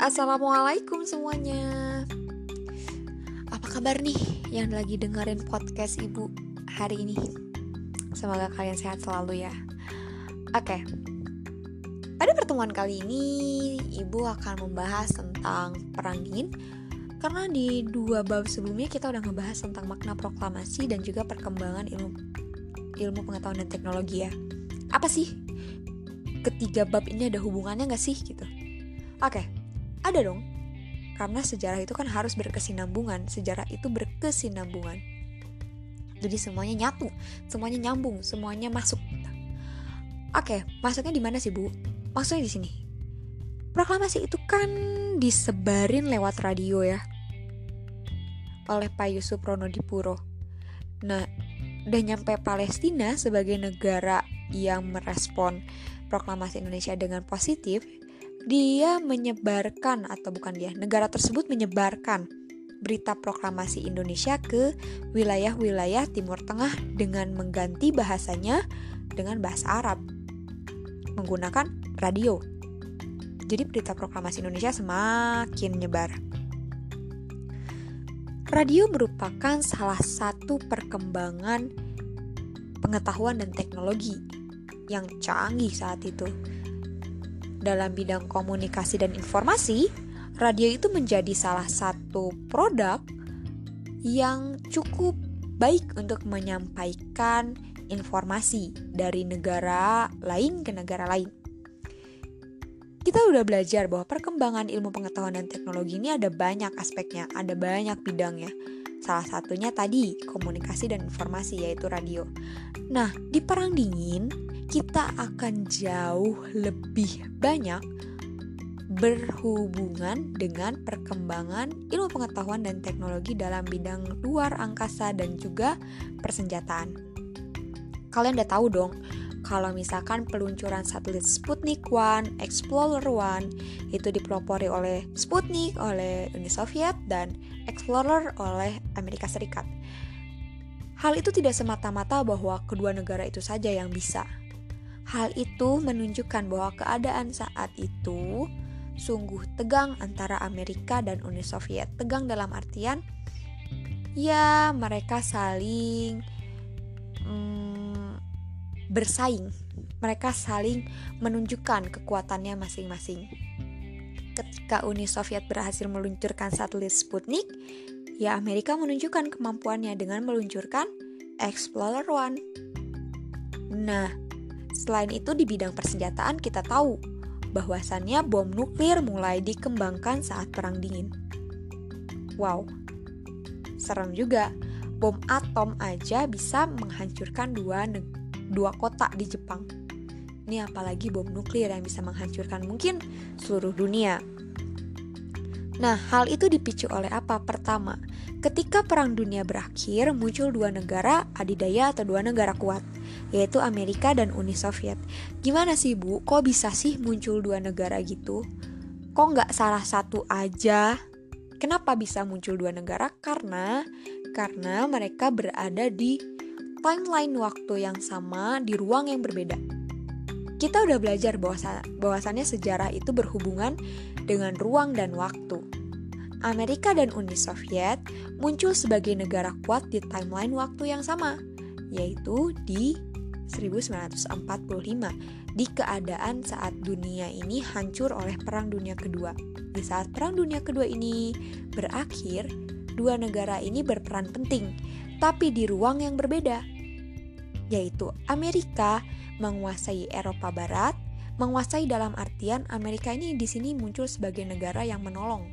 Assalamualaikum semuanya. Apa kabar nih yang lagi dengerin podcast ibu hari ini? Semoga kalian sehat selalu ya. Oke. Pada pertemuan kali ini ibu akan membahas tentang perang dingin. Karena di dua bab sebelumnya kita udah ngebahas tentang makna proklamasi dan juga perkembangan ilmu ilmu pengetahuan dan teknologi ya. Apa sih ketiga bab ini ada hubungannya gak sih gitu? Oke, ada dong. Karena sejarah itu kan harus berkesinambungan, sejarah itu berkesinambungan. Jadi semuanya nyatu, semuanya nyambung, semuanya masuk. Oke, masuknya di mana sih, Bu? Maksudnya di sini. Proklamasi itu kan disebarin lewat radio ya. Oleh Pak Yusuf Ronodipuro. Nah, udah nyampe Palestina sebagai negara yang merespon proklamasi Indonesia dengan positif, dia menyebarkan atau bukan dia, negara tersebut menyebarkan berita proklamasi Indonesia ke wilayah-wilayah Timur Tengah dengan mengganti bahasanya dengan bahasa Arab menggunakan radio. Jadi berita proklamasi Indonesia semakin menyebar. Radio merupakan salah satu perkembangan pengetahuan dan teknologi yang canggih saat itu dalam bidang komunikasi dan informasi, radio itu menjadi salah satu produk yang cukup baik untuk menyampaikan informasi dari negara lain ke negara lain. Kita udah belajar bahwa perkembangan ilmu pengetahuan dan teknologi ini ada banyak aspeknya, ada banyak bidangnya. Salah satunya tadi komunikasi dan informasi yaitu radio. Nah, di perang dingin kita akan jauh lebih banyak berhubungan dengan perkembangan ilmu pengetahuan dan teknologi dalam bidang luar angkasa dan juga persenjataan. Kalian udah tahu dong, kalau misalkan peluncuran satelit Sputnik 1, Explorer 1 itu dipelopori oleh Sputnik oleh Uni Soviet dan Explorer oleh Amerika Serikat. Hal itu tidak semata-mata bahwa kedua negara itu saja yang bisa, Hal itu menunjukkan bahwa keadaan saat itu sungguh tegang antara Amerika dan Uni Soviet. Tegang dalam artian ya mereka saling mm, bersaing. Mereka saling menunjukkan kekuatannya masing-masing. Ketika Uni Soviet berhasil meluncurkan satelit Sputnik, ya Amerika menunjukkan kemampuannya dengan meluncurkan Explorer One. Nah, Selain itu di bidang persenjataan kita tahu bahwasannya bom nuklir mulai dikembangkan saat perang dingin. Wow, serem juga. Bom atom aja bisa menghancurkan dua dua kota di Jepang. Ini apalagi bom nuklir yang bisa menghancurkan mungkin seluruh dunia. Nah, hal itu dipicu oleh apa? Pertama, ketika Perang Dunia berakhir, muncul dua negara adidaya atau dua negara kuat yaitu Amerika dan Uni Soviet. Gimana sih Bu, kok bisa sih muncul dua negara gitu? Kok nggak salah satu aja? Kenapa bisa muncul dua negara? Karena karena mereka berada di timeline waktu yang sama di ruang yang berbeda. Kita udah belajar bahwasannya sejarah itu berhubungan dengan ruang dan waktu. Amerika dan Uni Soviet muncul sebagai negara kuat di timeline waktu yang sama, yaitu di 1945 di keadaan saat dunia ini hancur oleh Perang Dunia Kedua. Di saat Perang Dunia Kedua ini berakhir, dua negara ini berperan penting, tapi di ruang yang berbeda, yaitu Amerika menguasai Eropa Barat, menguasai dalam artian Amerika ini di sini muncul sebagai negara yang menolong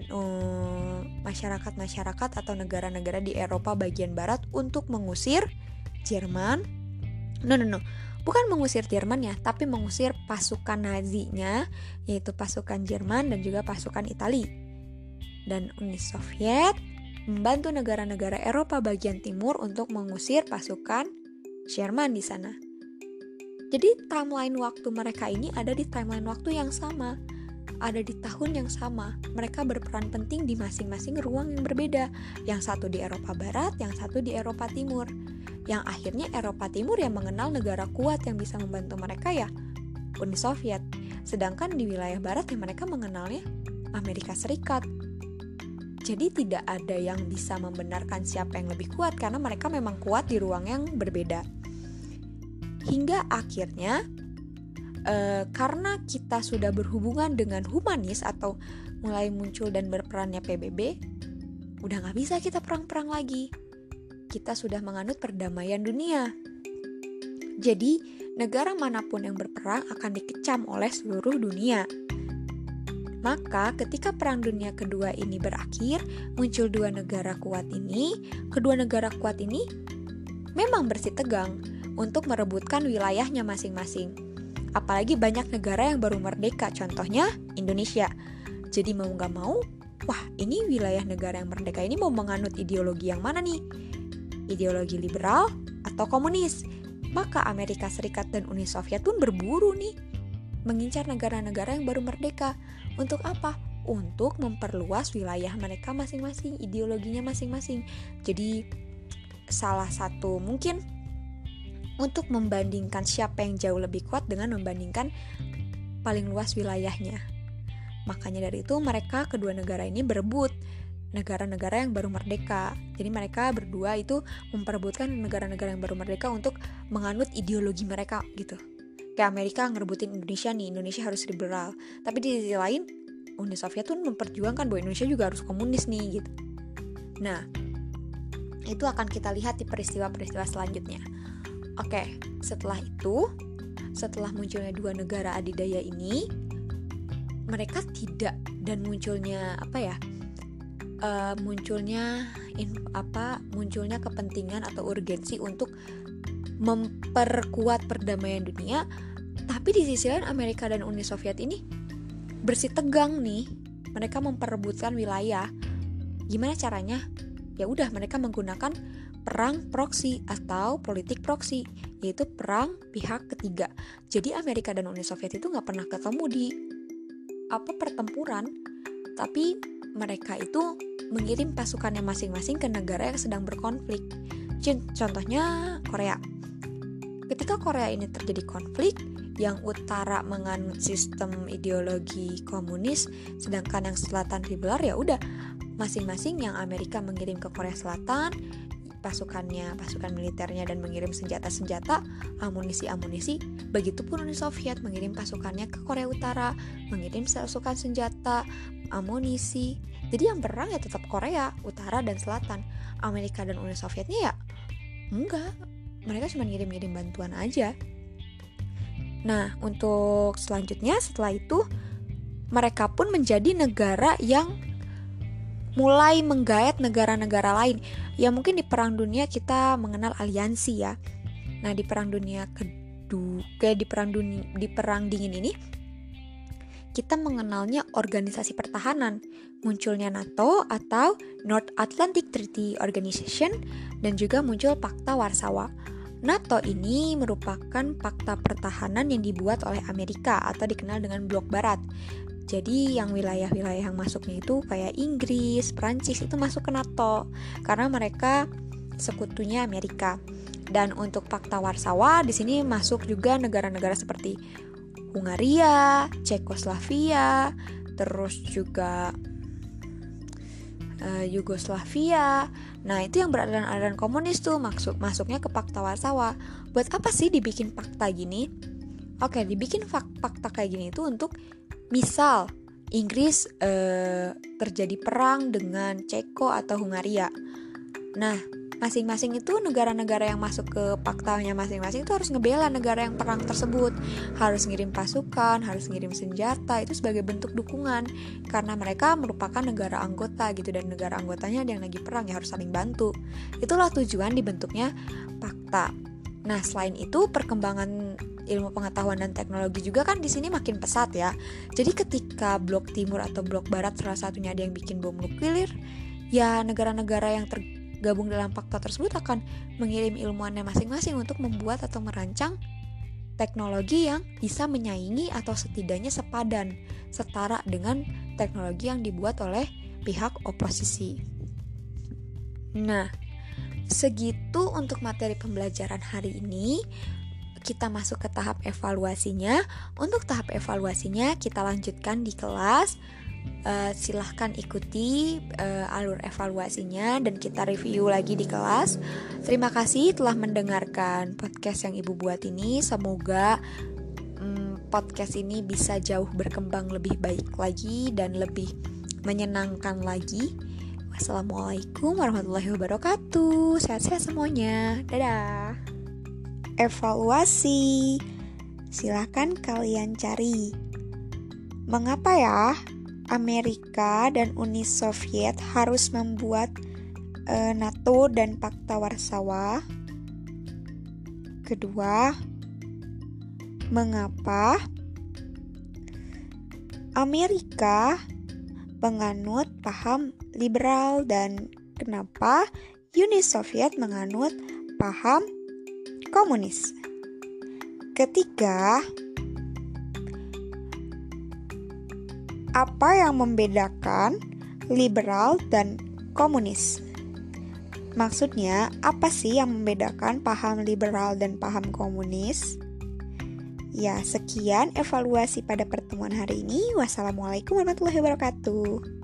eh, masyarakat-masyarakat atau negara-negara di Eropa bagian barat untuk mengusir Jerman, No, no, no. Bukan mengusir Jerman ya, tapi mengusir pasukan Nazi-nya, yaitu pasukan Jerman dan juga pasukan Italia. Dan Uni Soviet membantu negara-negara Eropa bagian timur untuk mengusir pasukan Jerman di sana. Jadi timeline waktu mereka ini ada di timeline waktu yang sama, ada di tahun yang sama. Mereka berperan penting di masing-masing ruang yang berbeda. Yang satu di Eropa Barat, yang satu di Eropa Timur yang akhirnya Eropa Timur yang mengenal negara kuat yang bisa membantu mereka ya Uni Soviet. sedangkan di wilayah barat yang mereka mengenalnya Amerika Serikat. Jadi tidak ada yang bisa membenarkan siapa yang lebih kuat karena mereka memang kuat di ruang yang berbeda. Hingga akhirnya e, karena kita sudah berhubungan dengan humanis atau mulai muncul dan berperannya PBB, udah nggak bisa kita perang-perang lagi. Kita sudah menganut perdamaian dunia. Jadi, negara mana pun yang berperang akan dikecam oleh seluruh dunia. Maka ketika Perang Dunia Kedua ini berakhir, muncul dua negara kuat ini. Kedua negara kuat ini memang bersih tegang untuk merebutkan wilayahnya masing-masing. Apalagi banyak negara yang baru merdeka, contohnya Indonesia. Jadi mau nggak mau, wah ini wilayah negara yang merdeka ini mau menganut ideologi yang mana nih? Ideologi liberal atau komunis? Maka Amerika Serikat dan Uni Soviet pun berburu nih mengincar negara-negara yang baru merdeka. Untuk apa? Untuk memperluas wilayah mereka masing-masing, ideologinya masing-masing. Jadi salah satu mungkin untuk membandingkan siapa yang jauh lebih kuat dengan membandingkan paling luas wilayahnya. Makanya dari itu mereka kedua negara ini berebut negara-negara yang baru merdeka. Jadi mereka berdua itu memperebutkan negara-negara yang baru merdeka untuk menganut ideologi mereka gitu kayak Amerika ngerebutin Indonesia nih Indonesia harus liberal. Tapi di sisi lain Uni Soviet tuh memperjuangkan bahwa Indonesia juga harus komunis nih gitu. Nah itu akan kita lihat di peristiwa-peristiwa selanjutnya. Oke setelah itu setelah munculnya dua negara adidaya ini mereka tidak dan munculnya apa ya uh, munculnya in, apa munculnya kepentingan atau urgensi untuk memperkuat perdamaian dunia tapi di sisi lain Amerika dan Uni Soviet ini bersih tegang nih. Mereka memperebutkan wilayah. Gimana caranya? Ya udah mereka menggunakan perang proksi atau politik proksi, yaitu perang pihak ketiga. Jadi Amerika dan Uni Soviet itu nggak pernah ketemu di apa pertempuran, tapi mereka itu mengirim pasukannya masing-masing ke negara yang sedang berkonflik. Contohnya Korea. Ketika Korea ini terjadi konflik, yang utara menganut sistem ideologi komunis sedangkan yang selatan liberal ya udah masing-masing yang Amerika mengirim ke Korea Selatan pasukannya, pasukan militernya dan mengirim senjata-senjata, amunisi-amunisi. Begitupun Uni Soviet mengirim pasukannya ke Korea Utara, mengirim pasukan senjata, amunisi. Jadi yang perang ya tetap Korea Utara dan Selatan. Amerika dan Uni Sovietnya ya enggak. Mereka cuma ngirim-ngirim bantuan aja. Nah, untuk selanjutnya setelah itu mereka pun menjadi negara yang mulai menggayat negara-negara lain. Ya mungkin di perang dunia kita mengenal aliansi ya. Nah, di perang dunia kedua kayak di perang dunia di perang dingin ini kita mengenalnya organisasi pertahanan, munculnya NATO atau North Atlantic Treaty Organization dan juga muncul Pakta Warsawa. NATO ini merupakan fakta pertahanan yang dibuat oleh Amerika atau dikenal dengan blok barat. Jadi yang wilayah-wilayah yang masuknya itu kayak Inggris, Prancis itu masuk ke NATO karena mereka sekutunya Amerika. Dan untuk Fakta Warsawa di sini masuk juga negara-negara seperti Hungaria, Cekoslovakia, terus juga uh, Yugoslavia. Nah, itu yang beraliran-aliran komunis tuh maksud masuknya ke Pakta Warsawa. Buat apa sih dibikin fakta gini? Oke, dibikin fakta kayak gini itu untuk misal Inggris uh, terjadi perang dengan Ceko atau Hungaria. Nah, masing-masing itu negara-negara yang masuk ke paktanya masing-masing itu harus ngebela negara yang perang tersebut. Harus ngirim pasukan harus ngirim senjata itu sebagai bentuk dukungan. Karena mereka merupakan negara anggota gitu dan negara anggotanya ada yang lagi perang ya harus saling bantu. Itulah tujuan dibentuknya pakta. Nah selain itu perkembangan ilmu pengetahuan dan teknologi juga kan di sini makin pesat ya. Jadi ketika blok timur atau blok barat salah satunya ada yang bikin bom nuklir, ya negara-negara yang ter gabung dalam fakta tersebut akan mengirim ilmuannya masing-masing untuk membuat atau merancang teknologi yang bisa menyaingi atau setidaknya sepadan, setara dengan teknologi yang dibuat oleh pihak oposisi. Nah, segitu untuk materi pembelajaran hari ini. kita masuk ke tahap evaluasinya. Untuk tahap evaluasinya kita lanjutkan di kelas. Uh, silahkan ikuti uh, alur evaluasinya dan kita review lagi di kelas. Terima kasih telah mendengarkan podcast yang ibu buat ini. Semoga um, podcast ini bisa jauh berkembang lebih baik lagi dan lebih menyenangkan lagi. Wassalamualaikum warahmatullahi wabarakatuh. Sehat-sehat semuanya. Dadah evaluasi. Silahkan kalian cari. Mengapa ya Amerika dan Uni Soviet harus membuat uh, NATO dan Pakta Warsawa? Kedua, mengapa Amerika menganut paham liberal dan kenapa Uni Soviet menganut paham komunis. Ketiga, apa yang membedakan liberal dan komunis? Maksudnya, apa sih yang membedakan paham liberal dan paham komunis? Ya, sekian evaluasi pada pertemuan hari ini. Wassalamualaikum warahmatullahi wabarakatuh.